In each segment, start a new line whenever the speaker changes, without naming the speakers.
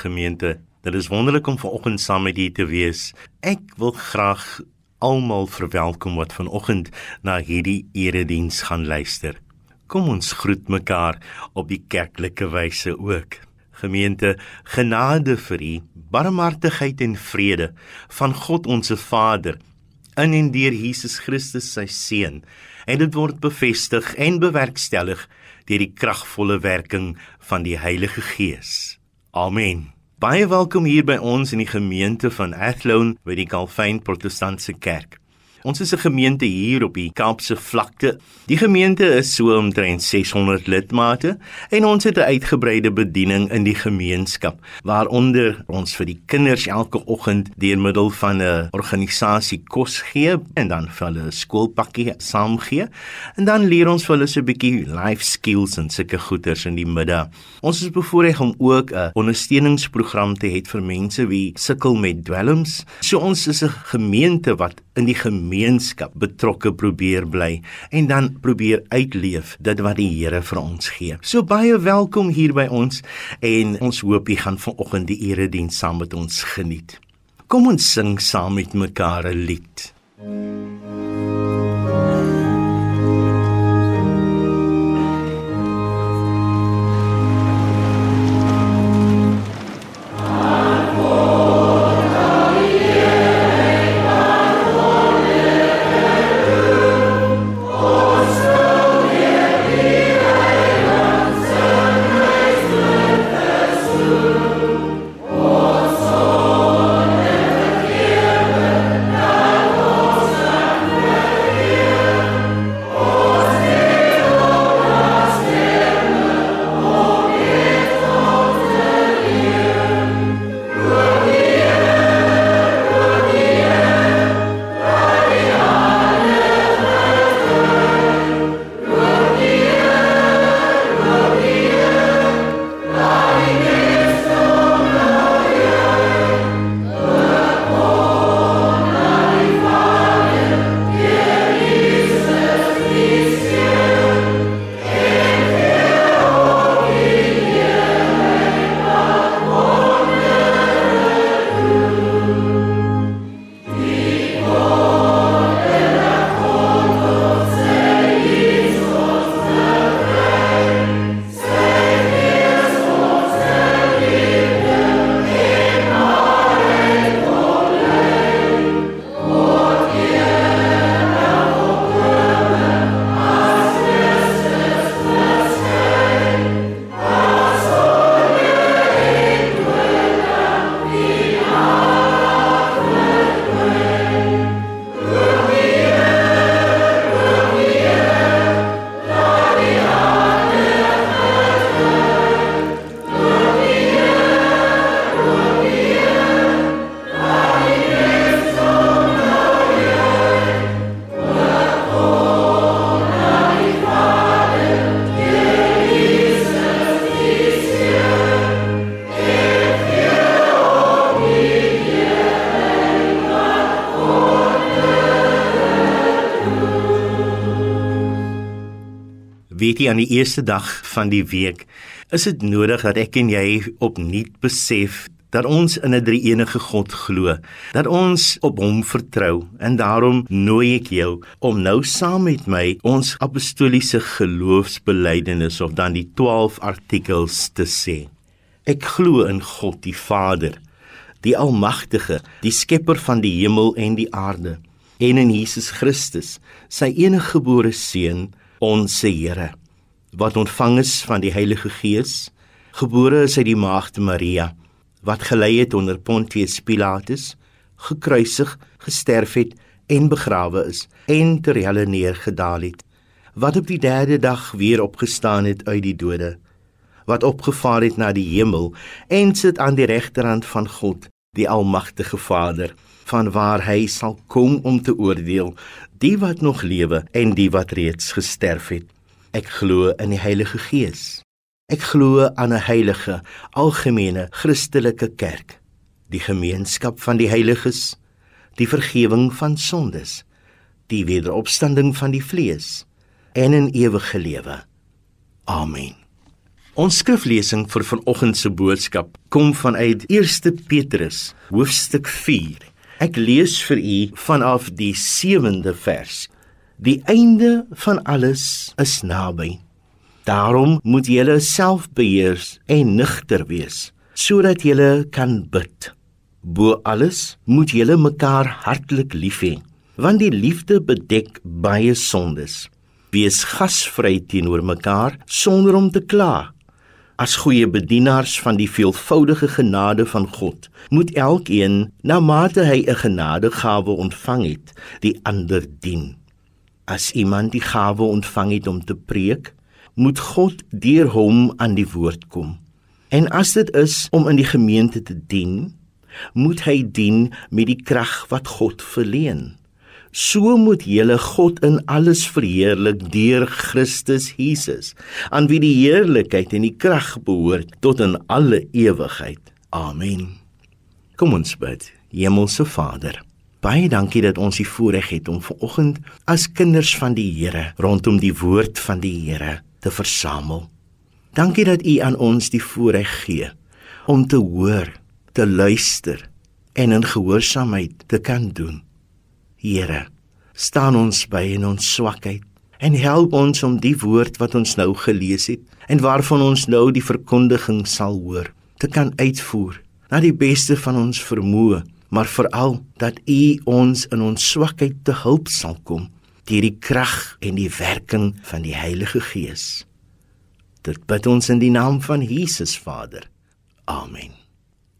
gemeente. Dit is wonderlik om vanoggend saam met julle te wees. Ek wil graag almal verwelkom wat vanoggend na hierdie erediens gaan luister. Kom ons groet mekaar op die kerklike wyse ook. Gemeente, genade vir u, barmhartigheid en vrede van God ons Vader in en deur Jesus Christus sy seun. En dit word bevestig en bewerkstellig deur die kragvolle werking van die Heilige Gees. Amen. Baie welkom hier by ons in die gemeente van Athlone by die Calvin Protestantse Kerk. Ons is 'n gemeente hier op die Kaapse vlakte. Die gemeente is so omtrent 600 lidmate en ons het 'n uitgebreide bediening in die gemeenskap waaronder ons vir die kinders elke oggend deur middel van 'n organisasie kos gee en dan vir hulle 'n skoolpakkie saamgee en dan leer ons vir hulle so 'n bietjie life skills en sulke goeters in die middag. Ons is bevoorreg om ook 'n ondersteuningsprogram te hê vir mense wie sukkel met dwelms. So ons is 'n gemeente wat in die gemeenskap betrokke probeer bly en dan probeer uitleef dit wat die Here vir ons gee. So baie welkom hier by ons en ons hoop jy gaan vanoggend die erediens saam met ons geniet. Kom ons sing saam met mekaar 'n lied. Weet jy aan die eerste dag van die week is dit nodig dat ek en jy opnuut besef dat ons in 'n drie-enige God glo, dat ons op hom vertrou en daarom nooi ek jou om nou saam met my ons apostoliese geloofsbelijdenis of dan die 12 artikels te sê. Ek glo in God die Vader, die Almagtige, die skepper van die hemel en die aarde, en in Jesus Christus, sy eniggebore seun, ons Here wat ontvang is van die Heilige Gees, gebore is uit die maagd Maria, wat gelei het onder Pontius Pilatus, gekruisig, gesterf het en begrawe is en ter helle neergedaal het, wat op die 3de dag weer opgestaan het uit die dode, wat opgevaar het na die hemel en sit aan die regterhand van God, die almagtige Vader, van waar hy sal kom om te oordeel die wat nog lewe en die wat reeds gesterf het. Ek glo in die Heilige Gees. Ek glo aan 'n heilige, algemene Christelike kerk, die gemeenskap van die heiliges, die vergifnis van sondes, die wederopstanding van die vlees en 'n ewige lewe. Amen. Ons skriflesing vir vanoggend se boodskap kom vanuit 1 Petrus, hoofstuk 4. Ek lees vir u vanaf die 7de vers. Die einde van alles is naby. Daarom moet julle selfbeheers en nugter wees, sodat julle kan bid. Bo alles moet julle mekaar hartlik lief hê, want die liefde bedek baie sondes. Wees gasvry teenoor mekaar sonder om te kla As goeie bedienaars van die veelvoudige genade van God, moet elkeen na mate hy 'n genadegawe ontvang het, die ander dien. As iemand die gawe ontvang het om te preek, moet God deur hom aan die woord kom. En as dit is om in die gemeente te dien, moet hy dien met die krag wat God verleen. So moet julle God in alles verheerlik deur Christus Jesus, aan wie die heerlikheid en die krag behoort tot in alle ewigheid. Amen. Kom ons bid. Hemelse Vader, baie dankie dat ons die voorreg het om vanoggend as kinders van die Here rondom die woord van die Here te versamel. Dankie dat U aan ons die voorreg gee om te hoor, te luister en in gehoorsaamheid te kan doen. Here, staan ons by in ons swakheid en help ons om die woord wat ons nou gelees het en waarvan ons nou die verkondiging sal hoor te kan uitvoer na die beste van ons vermoë, maar veral dat U ons in ons swakheid te hulp sal kom deur die krag en die werking van die Heilige Gees. Dit bid ons in die naam van Jesus Vader. Amen.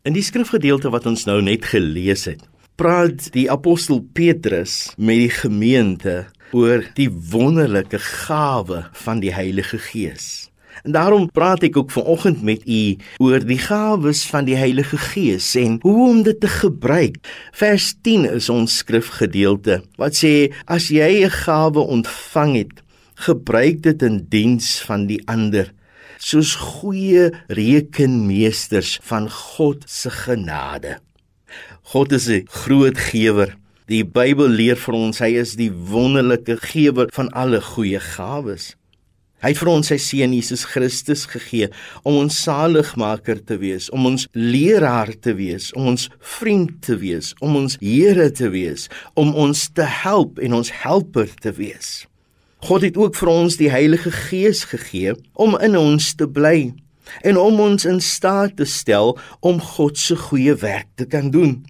In die skrifgedeelte wat ons nou net gelees het, praat die apostel Petrus met die gemeente oor die wonderlike gawe van die Heilige Gees. En daarom praat ek ook vanoggend met u oor die gawes van die Heilige Gees en hoe om dit te gebruik. Vers 10 is ons skrifgedeelte wat sê as jy 'n gawe ontvang het, gebruik dit in diens van die ander soos goeie rekenmeesters van God se genade. God is 'n groot gewer. Die Bybel leer vir ons hy is die wonderlike gewer van alle goeie gawes. Hy het vir ons sy seun Jesus Christus gegee om ons saligmaker te wees, om ons leraar te wees, om ons vriend te wees, om ons Here te wees, om ons te help en ons helper te wees. God het ook vir ons die Heilige Gees gegee om in ons te bly en om ons in staat te stel om God se goeie werk te kan doen.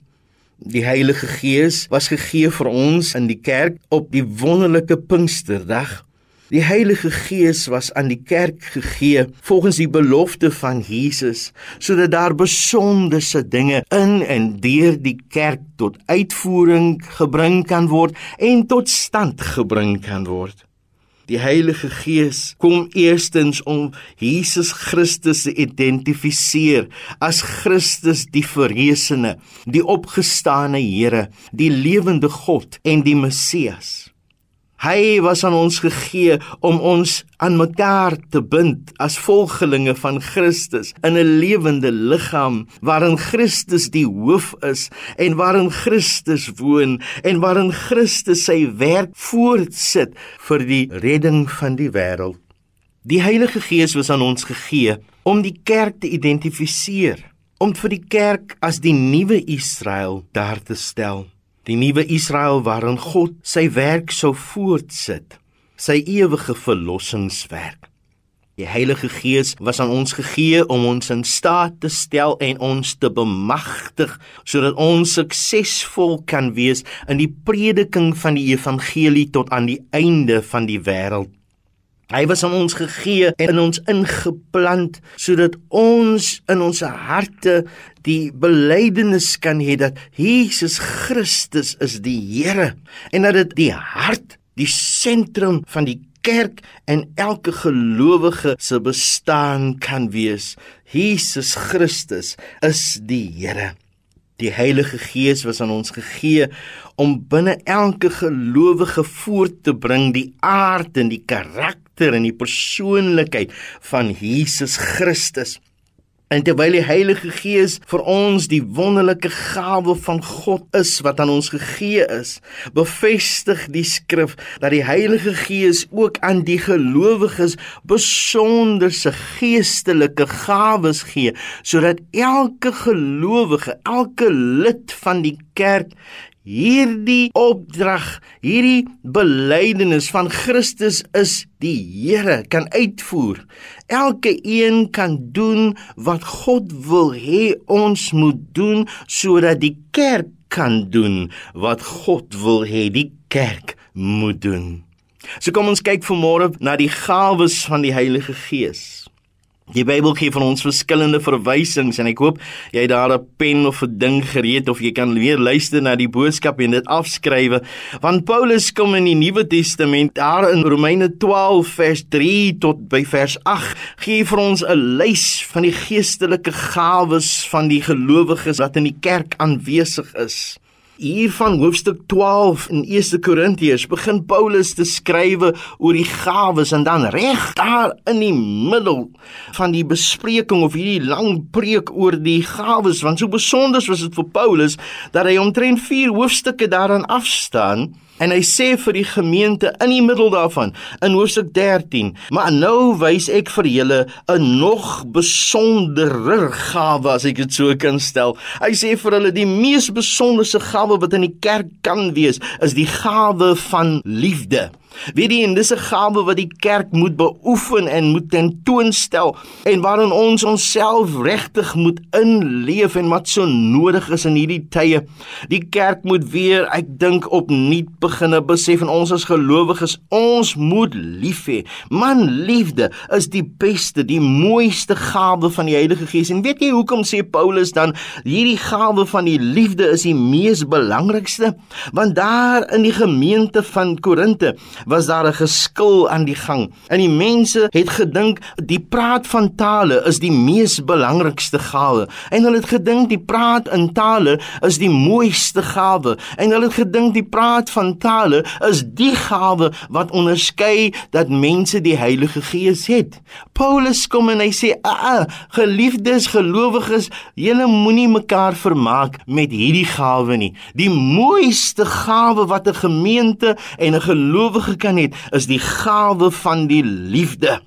Die Heilige Gees was gegee vir ons in die kerk op die wonderlike Pinksterdag. Die Heilige Gees was aan die kerk gegee volgens die belofte van Jesus sodat daar besonderse dinge in en deur die kerk tot uitvoering gebring kan word en tot stand gebring kan word. Die Heilige Gees kom eerstens om Jesus Christus te identifiseer as Christus die verresene, die opgestane Here, die lewende God en die Messias. Hy was aan ons gegee om ons aan mekaar te bind as volgelinge van Christus in 'n lewende liggaam waarin Christus die hoof is en waarin Christus woon en waarin Christus sy werk voortsit vir die redding van die wêreld. Die Heilige Gees was aan ons gegee om die kerk te identifiseer, om vir die kerk as die nuwe Israel daar te stel die nuwe Israel waarin God sy werk sou voortsit, sy ewige verlossingswerk. Die Heilige Gees was aan ons gegee om ons in staat te stel en ons te bemagtig sodat ons suksesvol kan wees in die prediking van die evangelie tot aan die einde van die wêreld. Hy was aan ons gegee en in ons ingeplant sodat ons in ons harte die belydenis kan hê dat Jesus Christus is die Here en dat dit die hart, die sentrum van die kerk en elke gelowige se bestaan kan wees. Jesus Christus is die Here. Die Heilige Gees was aan ons gegee om binne elke gelowige voort te bring die aard en die karakter en die persoonlikheid van Jesus Christus. En terwyl die Heilige Gees vir ons die wonderlike gawe van God is wat aan ons gegee is, bevestig die skrif dat die Heilige Gees ook aan die gelowiges besonderse geestelike gawes gee sodat elke gelowige, elke lid van die kerk hierdie opdrag, hierdie belydenis van Christus is die Here kan uitvoer. Elke een kan doen wat God wil hê ons moet doen sodat die kerk kan doen wat God wil hê die kerk moet doen. So kom ons kyk vanmôre na die gawes van die Heilige Gees. Die Bybel gee van ons verskillende verwysings en ek hoop jy het daar 'n pen of 'n ding gereed of jy kan weer luister na die boodskap en dit afskrywe. Want Paulus kom in die Nuwe Testament daar in Romeine 12 vers 3 tot by vers 8 gee vir ons 'n lys van die geestelike gawes van die gelowiges wat in die kerk aanwesig is. Hier van hoofstuk 12 in 1 Korintiërs begin Paulus te skrywe oor die gawes en dan reg daar in die middel van die bespreking of hierdie lang preek oor die gawes want so besonder was dit vir Paulus dat hy omtrent 4 hoofstukke daaraan afstaan En hy sê vir die gemeente in die middel daarvan in Hoofstuk 13, maar nou wys ek vir julle 'n nog besonderer gawe as ek dit so kan stel. Hy sê vir hulle die mees besonderse gawe wat in die kerk kan wees, is die gawe van liefde. Weet jy, en dis 'n gawe wat die kerk moet beoefen en moet tentoonstel en waarin ons onsself regtig moet inleef en wat so nodig is in hierdie tye. Die kerk moet weer, ek dink, opnuut beginne besef en ons as gelowiges, ons moet lief hê. Man, liefde is die beste, die mooiste gawe van die Heilige Gees. En weet jy hoekom sê Paulus dan hierdie gawe van die liefde is die mees belangrikste? Want daar in die gemeente van Korinte was daar 'n geskil aan die gang. En die mense het gedink die praat van tale is die mees belangrikste gawe. En hulle het gedink die praat in tale is die mooiste gawe. En hulle het gedink die praat van tale is die gawe wat onderskei dat mense die Heilige Gees het. Paulus kom en hy sê: "Aa, geliefdes gelowiges, julle moenie mekaar vermaak met hierdie gawe nie. Die mooiste gawe wat 'n gemeente en 'n gelowige kan het, is die gawe van die liefde.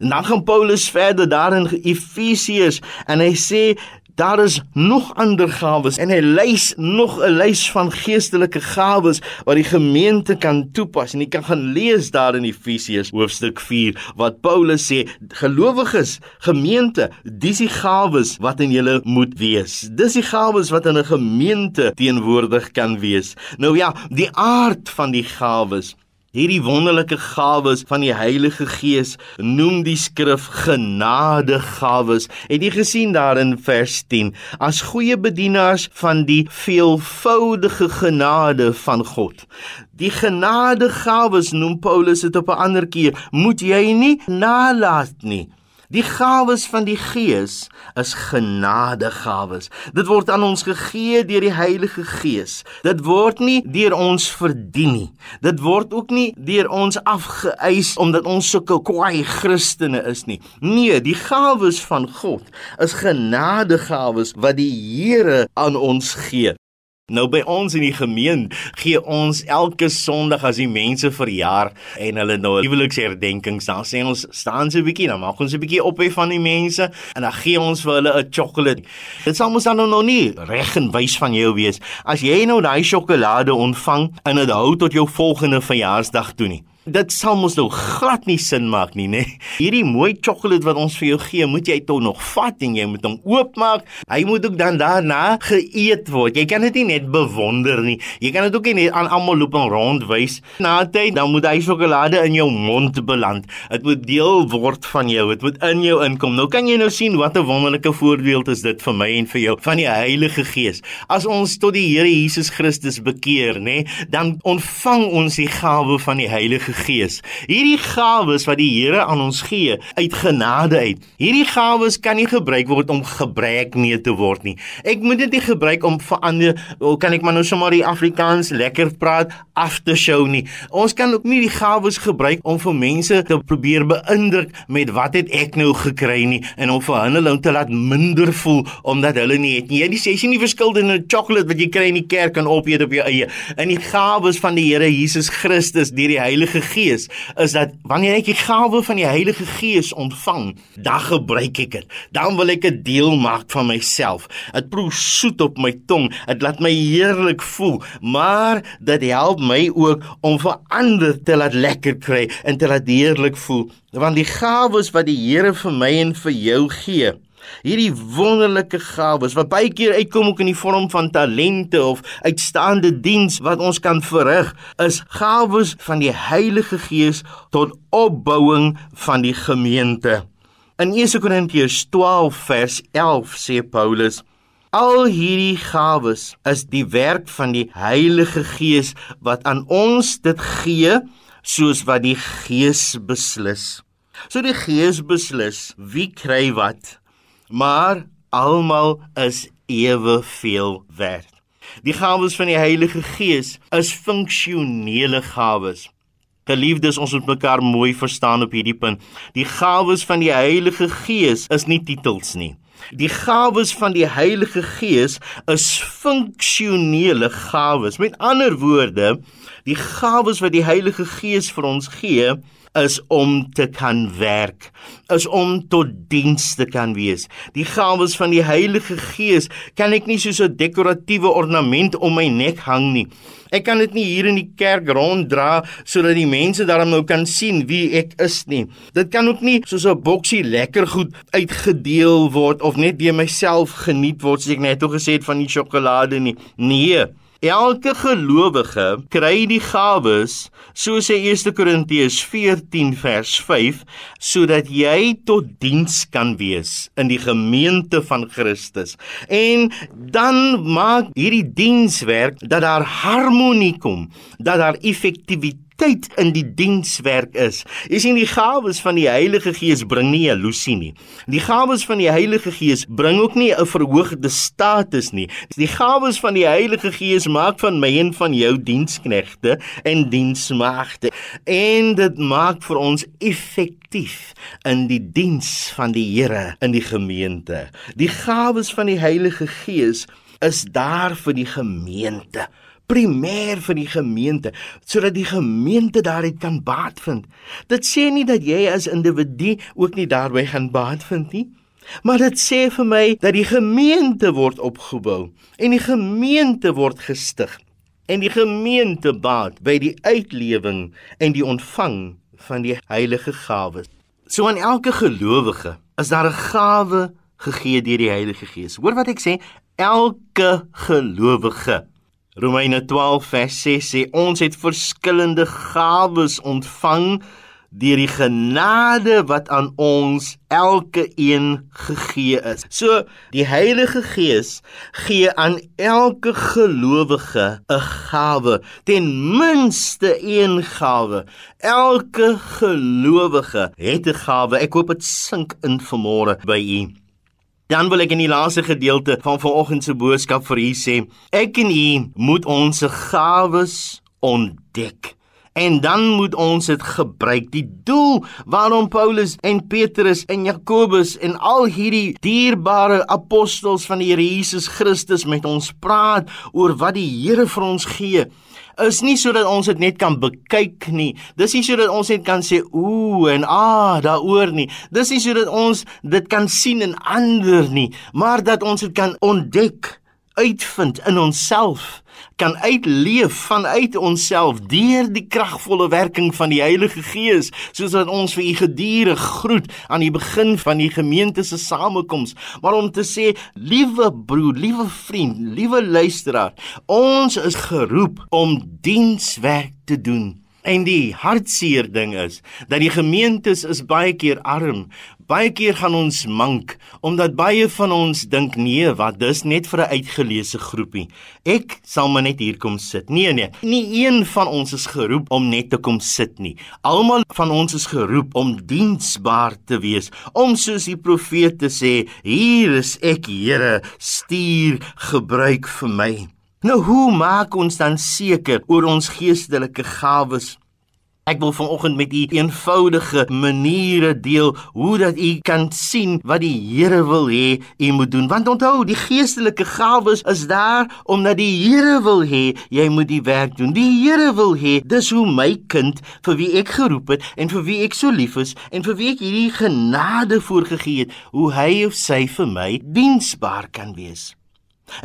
En dan gaan Paulus verder daar in Efesiërs en hy sê daar is nog ander gawes en hy lys nog 'n lys van geestelike gawes wat die gemeente kan toepas. En jy kan gaan lees daar in Efesiërs hoofstuk 4 wat Paulus sê gelowiges gemeente dis die gawes wat in julle moet wees. Dis die gawes wat in 'n gemeente teenwoordig kan wees. Nou ja die aard van die gawes Hierdie wonderlike gawes van die Heilige Gees noem die skrif genadegawes. Het jy gesien daar in vers 10 as goeie bedienaars van die veelvoudige genade van God. Die genadegawes noem Paulus dit op 'n ander keer. Moet jy nie nalat nie. Die gawes van die Gees is genadegawes. Dit word aan ons gegee deur die Heilige Gees. Dit word nie deur ons verdien nie. Dit word ook nie deur ons afgeëis omdat ons sulke kwaai Christene is nie. Nee, die gawes van God is genadegawes wat die Here aan ons gee. Nou by ons in die gemeente gee ons elke Sondag as die mense verjaar en hulle nou huweliksherdenkings dan sê ons staan so 'n bietjie dan maak ons 'n bietjie ophef van die mense en dan gee ons vir hulle 'n sjokolade. Dit sal mos dan nou nog nie reg en wys van jou wees as jy nou daai sjokolade ontvang en dit hou tot jou volgende verjaarsdag toe nie dit sal mos nou glad nie sin maak nie, né? Hierdie mooi sjokolade wat ons vir jou gee, moet jy tog nog vat en jy moet hom oopmaak. Hy moet ook dan daarna geëet word. Jy kan dit nie net bewonder nie. Jy kan dit ook nie net aan almal loop en rondwys. Na tyd dan moet hy sjokolade in jou mond beland. Dit moet deel word van jou. Dit moet in jou inkom. Nou kan jy nou sien wat 'n wonderlike voorbeeld is dit vir my en vir jou van die Heilige Gees. As ons tot die Here Jesus Christus bekeer, né, dan ontvang ons die gawe van die Heilige Gees. Hierdie gawes wat die Here aan ons gee uit genade uit. Hierdie gawes kan nie gebruik word om gebrek mee te word nie. Ek moet dit nie gebruik om vir ander, oh, kan ek maar nou sommer die Afrikaans lekker praat af te show nie. Ons kan ook nie die gawes gebruik om vir mense te probeer beïndruk met wat het ek nou gekry nie en om vir hulle te laat minder voel omdat hulle nie het nie. Jy sê jy nie verskil in 'n chocolate wat jy kry in die kerk en opeet op jou eie. In die gawes van die Here Jesus Christus deur die Heilige Gees is dat wanneer ek die gawe van die Heilige Gees ontvang, dan gebruik ek dit. Dan wil ek 'n deel maak van myself. Dit proe soet op my tong. Dit laat my heerlik voel, maar dit help my ook om vir ander te laat lekker kry en te laat heerlik voel, want die gawes wat die Here vir my en vir jou gee, hierdie wonderlike gawes wat baie keer uitkom ook in die vorm van talente of uitstaande diens wat ons kan verrig, is gawes van die Heilige Gees tot opbouing van die gemeente. In 1 Korintiërs 12 vers 11 sê Paulus Al hierdie gawes is die werk van die Heilige Gees wat aan ons dit gee soos wat die Gees beslis. So die Gees beslis wie kry wat, maar almal is eweveel werd. Die gawes van die Heilige Gees is funksionele gawes. Geliefdes, ons moet mekaar mooi verstaan op hierdie punt. Die gawes van die Heilige Gees is nie titels nie. Die gawes van die Heilige Gees is funksionele gawes. Met ander woorde, die gawes wat die Heilige Gees vir ons gee, is om te kan werk, is om tot diens te kan wees. Die gawes van die Heilige Gees kan ek nie soos 'n dekoratiewe ornament om my nek hang nie. Ek kan dit nie hier in die kerk ronddra sodat die mense daarom nou kan sien wie ek is nie. Dit kan ook nie soos 'n boksie lekker goed uitgedeel word of net deur myself geniet word soos ek net toe gesê het van die sjokolade nie. Nee. Elke gelowige kry die gawes, soos hy 1 Korintiërs 14 vers 5, sodat jy tot diens kan wees in die gemeente van Christus. En dan maak hierdie dienswerk dat daar harmonie kom, dat daar effektiwiteit tyd in die dienswerk is. Jy sien die gawes van die Heilige Gees bring nie jaloesie nie. Die gawes van die Heilige Gees bring ook nie 'n verhoogde status nie. Die gawes van die Heilige Gees maak van my en van jou diensknegte en diensmaagde en dit maak vir ons effektief in die diens van die Here in die gemeente. Die gawes van die Heilige Gees is daar vir die gemeente primêr vir die gemeente sodat die gemeente daaruit kan baat vind. Dit sê nie dat jy as individu ook nie daarby gaan baat vind nie, maar dit sê vir my dat die gemeente word opgebou en die gemeente word gestig en die gemeente baat by die uitlewing en die ontvang van die heilige gawes. So aan elke gelowige is daar 'n gawe gegee deur die Heilige Gees. Hoor wat ek sê, elke gelowige Romeine 12 vers 6 sê ons het verskillende gawes ontvang deur die genade wat aan ons elke een gegee is. So die Heilige Gees gee aan elke gelowige 'n gawe, ten minste een gawe. Elke gelowige het 'n gawe. Ek hoop dit sink in vanmôre by u. Dan wil ek in die laaste gedeelte van vanoggend se boodskap vir u sê, ek en u moet ons gawes ontdek. En dan moet ons dit gebruik. Die doel waarom Paulus en Petrus en Jakobus en al hierdie dierbare apostels van die Here Jesus Christus met ons praat oor wat die Here vir ons gee is nie sodat ons dit net kan bekyk nie. Dis nie sodat ons net kan sê ooh en ah daaroor nie. Dis nie sodat ons dit kan sien in ander nie, maar dat ons dit kan ontdek, uitvind in onsself kan uitleef vanuit onsself deur die kragvolle werking van die Heilige Gees, soos wat ons vir u gediere groet aan die begin van die gemeente se samekoms, maar om te sê, liewe broer, liewe vriend, liewe luisteraar, ons is geroep om dienswerk te doen En die hartseer ding is dat die gemeentes is baie keer arm. Baie keer gaan ons mank omdat baie van ons dink nee, wat dis net vir 'n uitgeleese groepie. Ek sal maar net hier kom sit. Nee nee, nie een van ons is geroep om net te kom sit nie. Almal van ons is geroep om diensbaar te wees, om soos die profeet te sê, hier is ek, Here, stuur gebruik vir my. Nou hoe maak ons dan seker oor ons geestelike gawes? Ek wil vanoggend met u eenvoudige maniere deel hoe dat u kan sien wat die Here wil hê u moet doen. Want onthou, die geestelike gawes is daar omdat die Here wil hê jy moet die werk doen. Die Here wil hê dis hoe my kind vir wie ek geroep het en vir wie ek so lief is en vir wie ek hierdie genade voorgegee het, hoe hy of sy vir my diensbaar kan wees.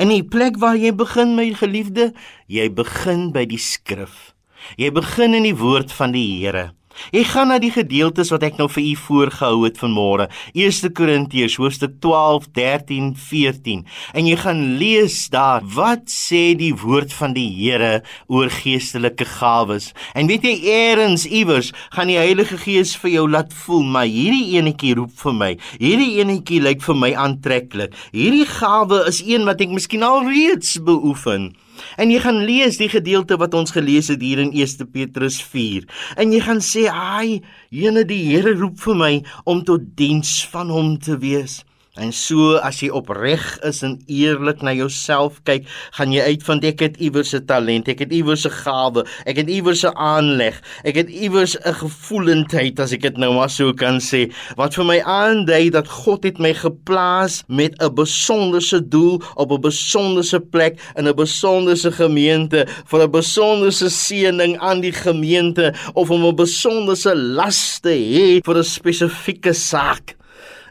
In die plek waar jy begin my geliefde, jy begin by die skrif. Jy begin in die woord van die Here. Ek gaan na die gedeeltes wat ek nou vir u voorgehou het vanmôre. 1 Korintiërs hoofstuk 12, 13, 14. En jy gaan lees daar wat sê die woord van die Here oor geestelike gawes. En weet jy eers iewers gaan die Heilige Gees vir jou laat voel, maar hierdie enetjie roep vir my. Hierdie enetjie lyk vir my aantreklik. Hierdie gawe is een wat ek miskien al reeds beoefen. En jy gaan lees die gedeelte wat ons gelees het hier in 1 Petrus 4. En jy gaan sê, "Ai, jene die Here roep vir my om tot diens van hom te wees." En so as jy opreg is en eerlik na jouself kyk, gaan jy uitvind ek het iewers 'n talent, ek het iewers 'n gawe, ek het iewers 'n aanleg, ek het iewers 'n gevoelendheid as ek dit nou maar so kan sê, wat vir my aandui dat God het my geplaas met 'n besonderse doel op 'n besonderse plek in 'n besonderse gemeente vir 'n besonderse seëning aan die gemeente of om 'n besonderse las te hê vir 'n spesifieke saak.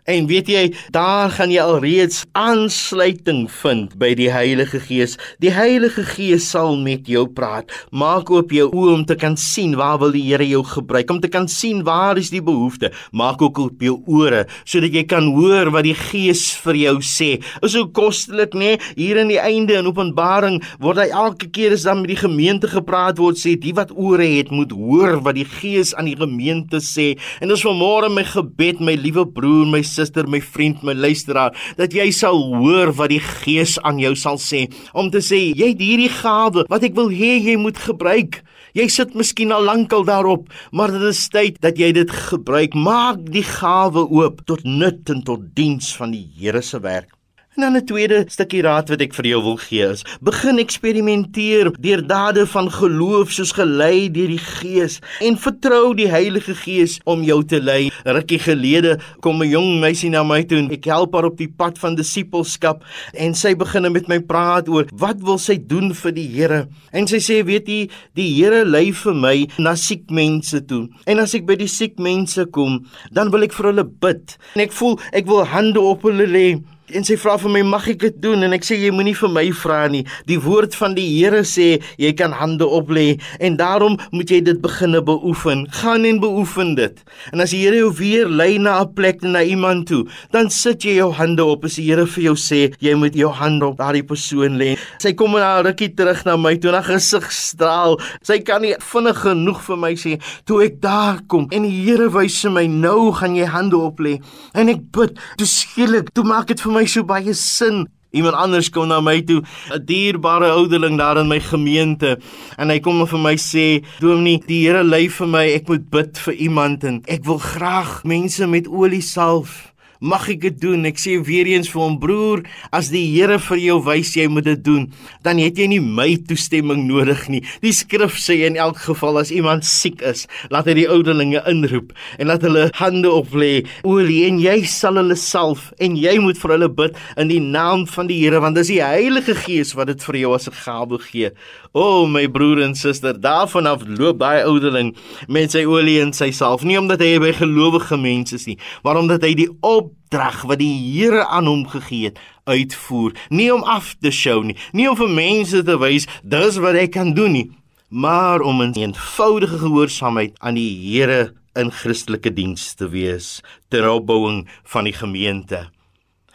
En weet jy, daar gaan jy alreeds aansluiting vind by die Heilige Gees. Die Heilige Gees sal met jou praat. Maak oop jou oë om te kan sien waar wil die Here jou gebruik, om te kan sien waar is die behoefte. Maak ook oop jou ore sodat jy kan hoor wat die Gees vir jou sê. Is so kostelik, nê? Nee? Hier in die einde in Openbaring word hy elke keer as dan met die gemeente gepraat word, sê die wat ore het, moet hoor wat die Gees aan die gemeente sê. En dis vanmôre my gebed, my liewe broer, my suster, my vriend, my luisteraar, dat jy sal hoor wat die Gees aan jou sal sê om te sê jy het hierdie gawe wat ek wil hê jy moet gebruik. Jy sit miskien al lankal daarop, maar dit is tyd dat jy dit gebruik. Maak die gawe oop tot nut en tot diens van die Here se werk. En dan 'n tweede stukkie raad wat ek vir jou wil gee is: begin eksperimenteer deur dade van geloof soos gelei deur die Gees en vertrou die Heilige Gees om jou te lei. Rukkie gelede kom 'n jong meisie na my toe en ek help haar op die pad van disippelskap en sy begin met my praat oor wat wil sy doen vir die Here. En sy sê, weet jy, die Here lei vir my na siek mense toe. En as ek by die siek mense kom, dan wil ek vir hulle bid. En ek voel ek wil hande op hulle lê En sy vra vir my, "Mag ek dit doen?" En ek sê, "Jy moenie vir my vra nie. Die woord van die Here sê jy kan hande oplê en daarom moet jy dit beginne beoefen. Gaan en beoefen dit. En as die Here jou weer lei na 'n plek na iemand toe, dan sit jy jou hande op as die Here vir jou sê jy moet jou hand op daardie persoon lê. Sy kom na 'n rukkie terug na my toe en haar gesig straal. Sy kan nie vinnig genoeg vir my sê toe ek daar kom en die Here wys vir my nou gaan jy hande oplê en ek bid. Toe skielik, toe maak dit vir my so baie sin. Iemand anders kom na my toe, 'n dierbare ouderling daar in my gemeente, en hy kom vir my sê, "Dominee, die Here lei vir my, ek moet bid vir iemand en ek wil graag mense met olie salf." Mag ek dit doen? Ek sê weer eens vir hom, broer, as die Here vir jou wys jy moet dit doen, dan het jy nie my toestemming nodig nie. Die skrif sê in elk geval as iemand siek is, laat hy die ouderlinge inroep en laat hulle hande op lê, olie en jy sal hulle salf en jy moet vir hulle bid in die naam van die Here want dis die Heilige Gees wat dit vir jou as 'n gawe gee. O oh, my broer en suster, daarvan af loop baie ouderling met sy olie en sy salf, nie omdat hy by gelowige mense is nie, maar omdat hy die opdrag wat die Here aan hom gegee het uitvoer, nie om af te show nie, nie om vir mense te wys dis wat hy kan doen nie, maar om in eenvoudige gehoorsaamheid aan die Here in Christelike diens te wees ter opbouing van die gemeente.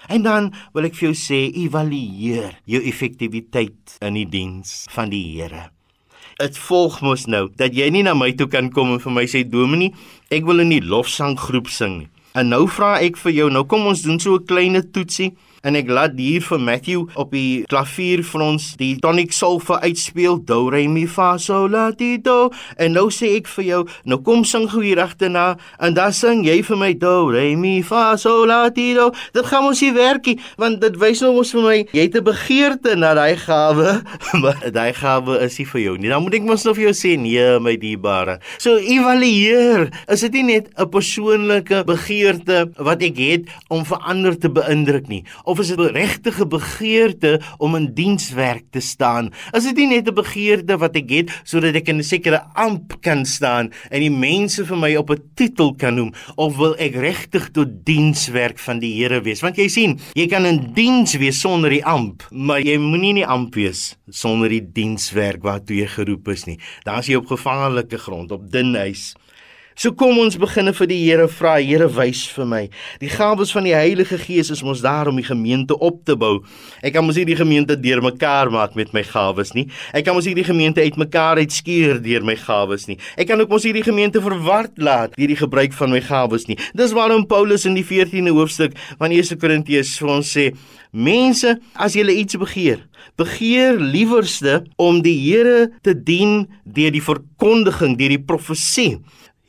En dan wil ek vir jou sê, evalueer jou effektiwiteit in die diens van die Here. dit volg mos nou dat jy nie na my toe kan kom en vir my sê Dominee, ek wil in die lofsanggroep sing nie. En nou vra ek vir jou, nou kom ons doen so 'n klein toetsie en ek laat hier vir Matthew op die klavier vir ons die tonic solfa uitspeel do re mi fa sol la ti do. En nou sê ek vir jou nou kom sing gou hier agterna en dan sing jy vir my do re mi fa sol la ti do. Dit gaan ons nie werkie want dit wys nou mos vir my jy het 'n begeerte na daai gawe maar daai gawe is nie vir jou nie. Dan moet ek mos nou vir jou sê nee my dierbare so evalueer is dit nie net 'n persoonlike begeerte wat ek het om vir ander te beïndruk nie of is dit 'n regte begeerte om in dienswerk te staan? Is dit nie net 'n begeerte wat ek het sodat ek in 'n sekere amp kan staan en die mense vir my op 'n titel kan noem of wil ek regtig tot dienswerk van die Here wees? Want jy sien, jy kan in diens wees sonder die amp, maar jy moenie nie amp wees sonder die dienswerk waartoe jy geroep is nie. Daar's jy op gevangelike grond, op dun ys. So kom ons beginne vir die Here vra, Here wys vir my. Die gawes van die Heilige Gees is mos daar om die gemeente op te bou. Ek kan mos nie die gemeente deurmekaar maak met my gawes nie. Ek kan mos nie die gemeente uitmekaar uitskeer deur my gawes nie. Ek kan ook mos nie die gemeente verward laat deur die gebruik van my gawes nie. Dis waarom Paulus in die 14de hoofstuk van 1 Korintiërs vir ons sê: Mense, as julle iets begeer, begeer liewerste om die Here te dien deur die verkondiging, deur die profesie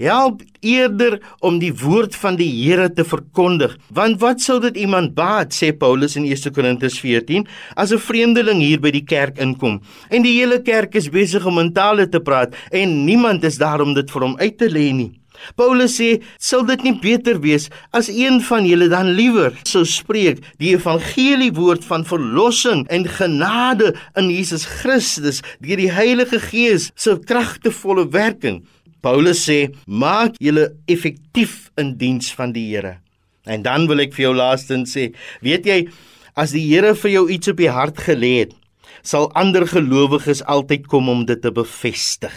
help eerder om die woord van die Here te verkondig. Want wat sou dit iemand baat sê Paulus in 1 Korintiërs 14 as 'n vreemdeling hier by die kerk inkom? En die hele kerk is besig om in tale te praat en niemand is daar om dit vir hom uit te lê nie. Paulus sê sal dit nie beter wees as een van julle dan liewer sou spreek die evangelie woord van verlossing en genade in Jesus Christus deur die Heilige Gees se kragtevolle werking Paulus sê: "Maak julle effektief in diens van die Here." En dan wil ek vir jou laastens sê, weet jy, as die Here vir jou iets op die hart gelê het, sal ander gelowiges altyd kom om dit te bevestig.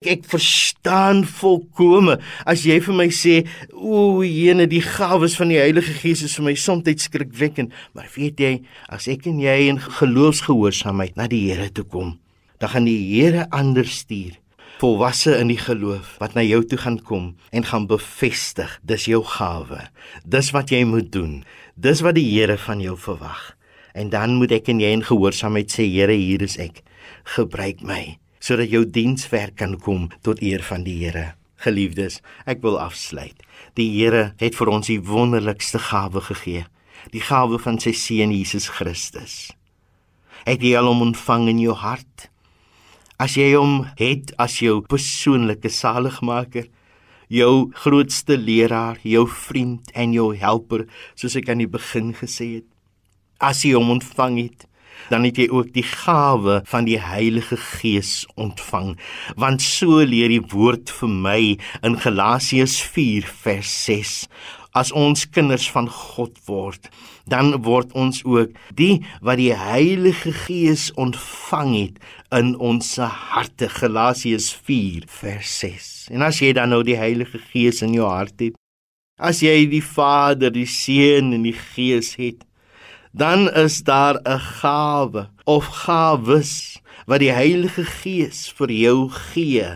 Ek verstaan volkome as jy vir my sê, "O, jene, die gawes van die Heilige Gees is vir my soms skrikwekkend." Maar weet jy, as ek en jy in geloofsgehoorsaamheid na die Here toe kom, dan gaan die Here anders stuur volwasse in die geloof wat na jou toe gaan kom en gaan bevestig dis jou gawe. Dis wat jy moet doen. Dis wat die Here van jou verwag. En dan moet ek en jy in gehoorsaamheid sê Here, hier is ek. Gebruik my sodat jou dienswerk kan kom tot eer van die Here. Geliefdes, ek wil afsluit. Die Here het vir ons die wonderlikste gawe gegee, die gawe van sy seun Jesus Christus. Het jy al hom ontvang in jou hart? As jy hom het as jou persoonlike saligmaker, jou grootste leraar, jou vriend en jou helper, soos ek aan die begin gesê het. As jy hom ontvang het, dan het jy ook die gawe van die Heilige Gees ontvang. Want so leer die woord vir my in Galasiërs 4 vers 6 as ons kinders van God word, dan word ons ook die wat die Heilige Gees ontvang het in ons harte. Galasiërs 4 vers 6. En as jy dan nou die Heilige Gees in jou hart het, as jy die Vader, die Seun en die Gees het, dan is daar 'n gawe of gawes wat die Heilige Gees vir jou gee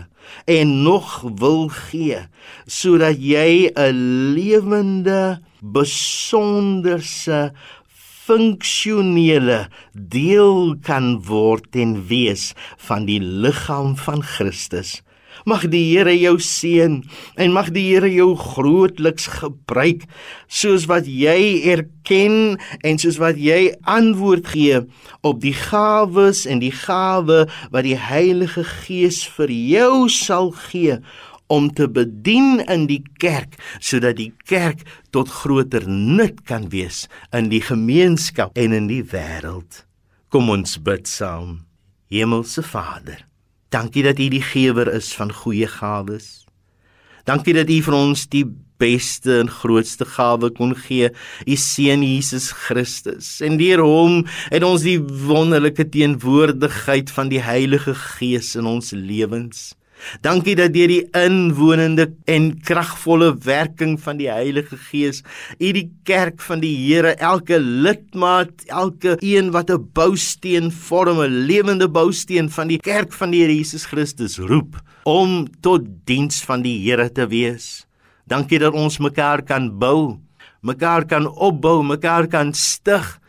en nog wil gee sodat jy 'n lewende besonderse funksionele deel kan word en wees van die liggaam van Christus. Mag die Here jou seën en mag die Here jou grootliks gebruik soos wat jy erken en soos wat jy antwoord gee op die gawes en die gawe wat die Heilige Gees vir jou sal gee om te bedien in die kerk sodat die kerk tot groter nut kan wees in die gemeenskap en in die wêreld. Kom ons bid saam. Hemelse Vader Dankie dat U die gewer is van goeie gawes. Dankie dat U vir ons die beste en grootste gawe kon gee, U seun Jesus Christus. En deur hom het ons die wonderlike teenwoordigheid van die Heilige Gees in ons lewens. Dankie dat deur die inwonende en kragvolle werking van die Heilige Gees, U die kerk van die Here, elke lidmaat, elke een wat 'n bousteen vorm, 'n lewende bousteen van die kerk van die Here Jesus Christus roep om tot diens van die Here te wees. Dankie dat ons mekaar kan bou, mekaar kan opbou, mekaar kan stig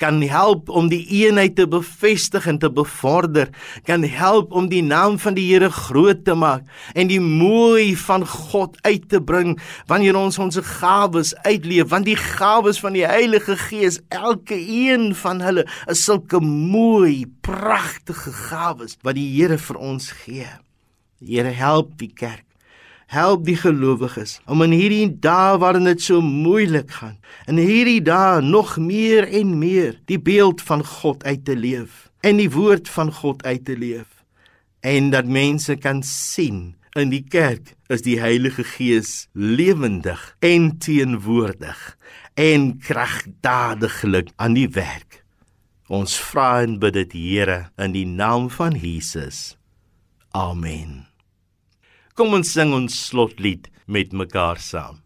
kan help om die eenheid te bevestig en te bevorder, kan help om die naam van die Here groot te maak en die mooi van God uit te bring wanneer ons ons gawes uitleef, want die gawes van die Heilige Gees, elke een van hulle is sulke mooi, pragtige gawes wat die Here vir ons gee. Die Here help die kerk help die gelowiges om in hierdie dae waarin dit so moeilik gaan, in hierdie dae nog meer en meer die beeld van God uit te leef en die woord van God uit te leef en dat mense kan sien in die kerk is die Heilige Gees lewendig en teenwoordig en kragtadiglik aan die werk. Ons vra en bid dit Here in die naam van Jesus. Amen. Kom ons sing ons slotlied met mekaar saam.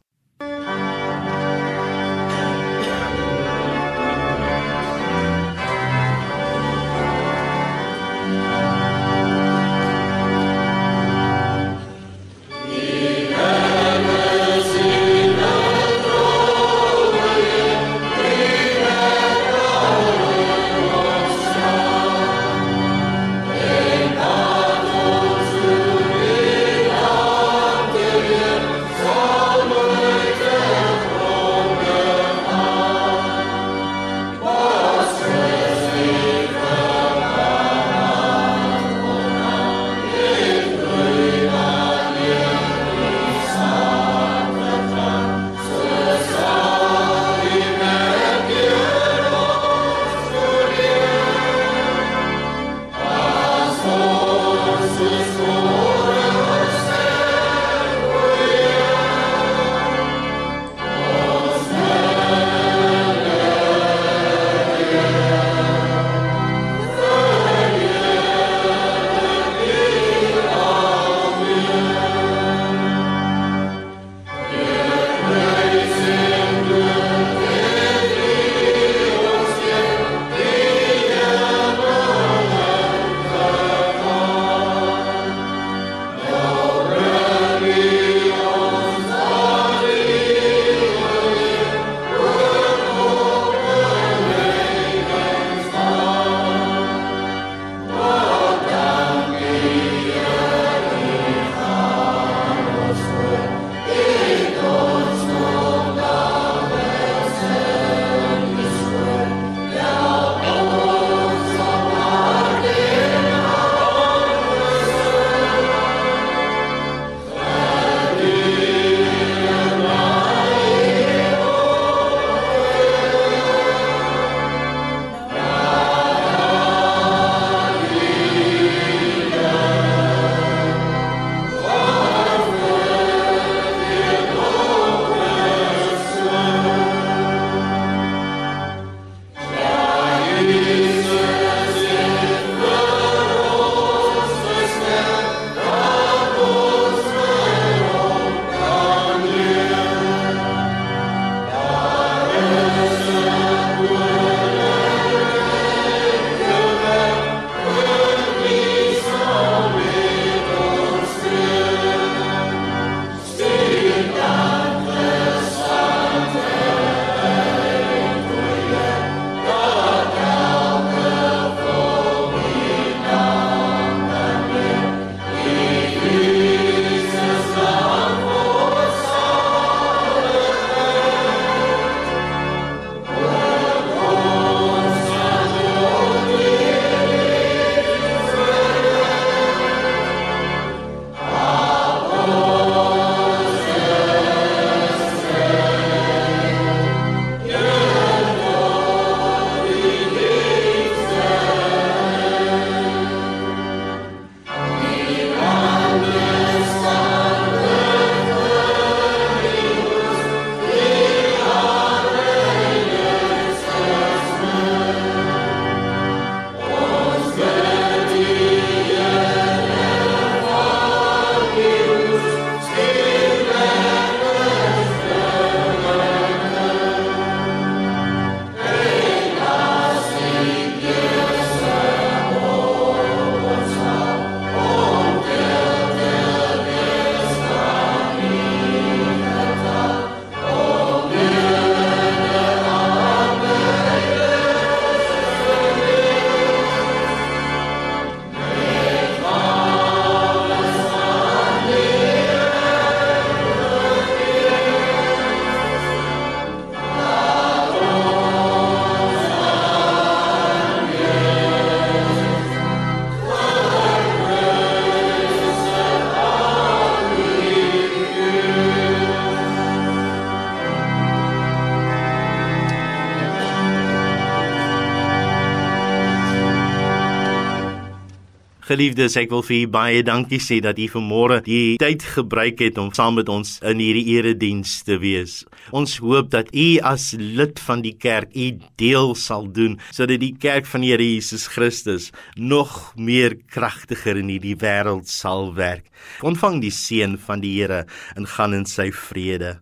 Geliefdes, ek wil vir u baie dankie sê dat u vanmôre die tyd gebruik het om saam met ons in hierdie erediens te wees. Ons hoop dat u as lid van die kerk u deel sal doen sodat die kerk van die Here Jesus Christus nog meer kragtiger in hierdie wêreld sal werk. Ontvang die seën van die Here en gaan in sy vrede.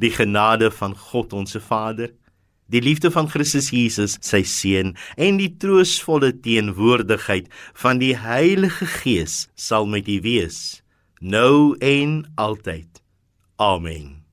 Die genade van God ons Vader Die liefde van Christus Jesus, sy seun en die troostvolle teenwoordigheid van die Heilige Gees sal met u wees nou en altyd. Amen.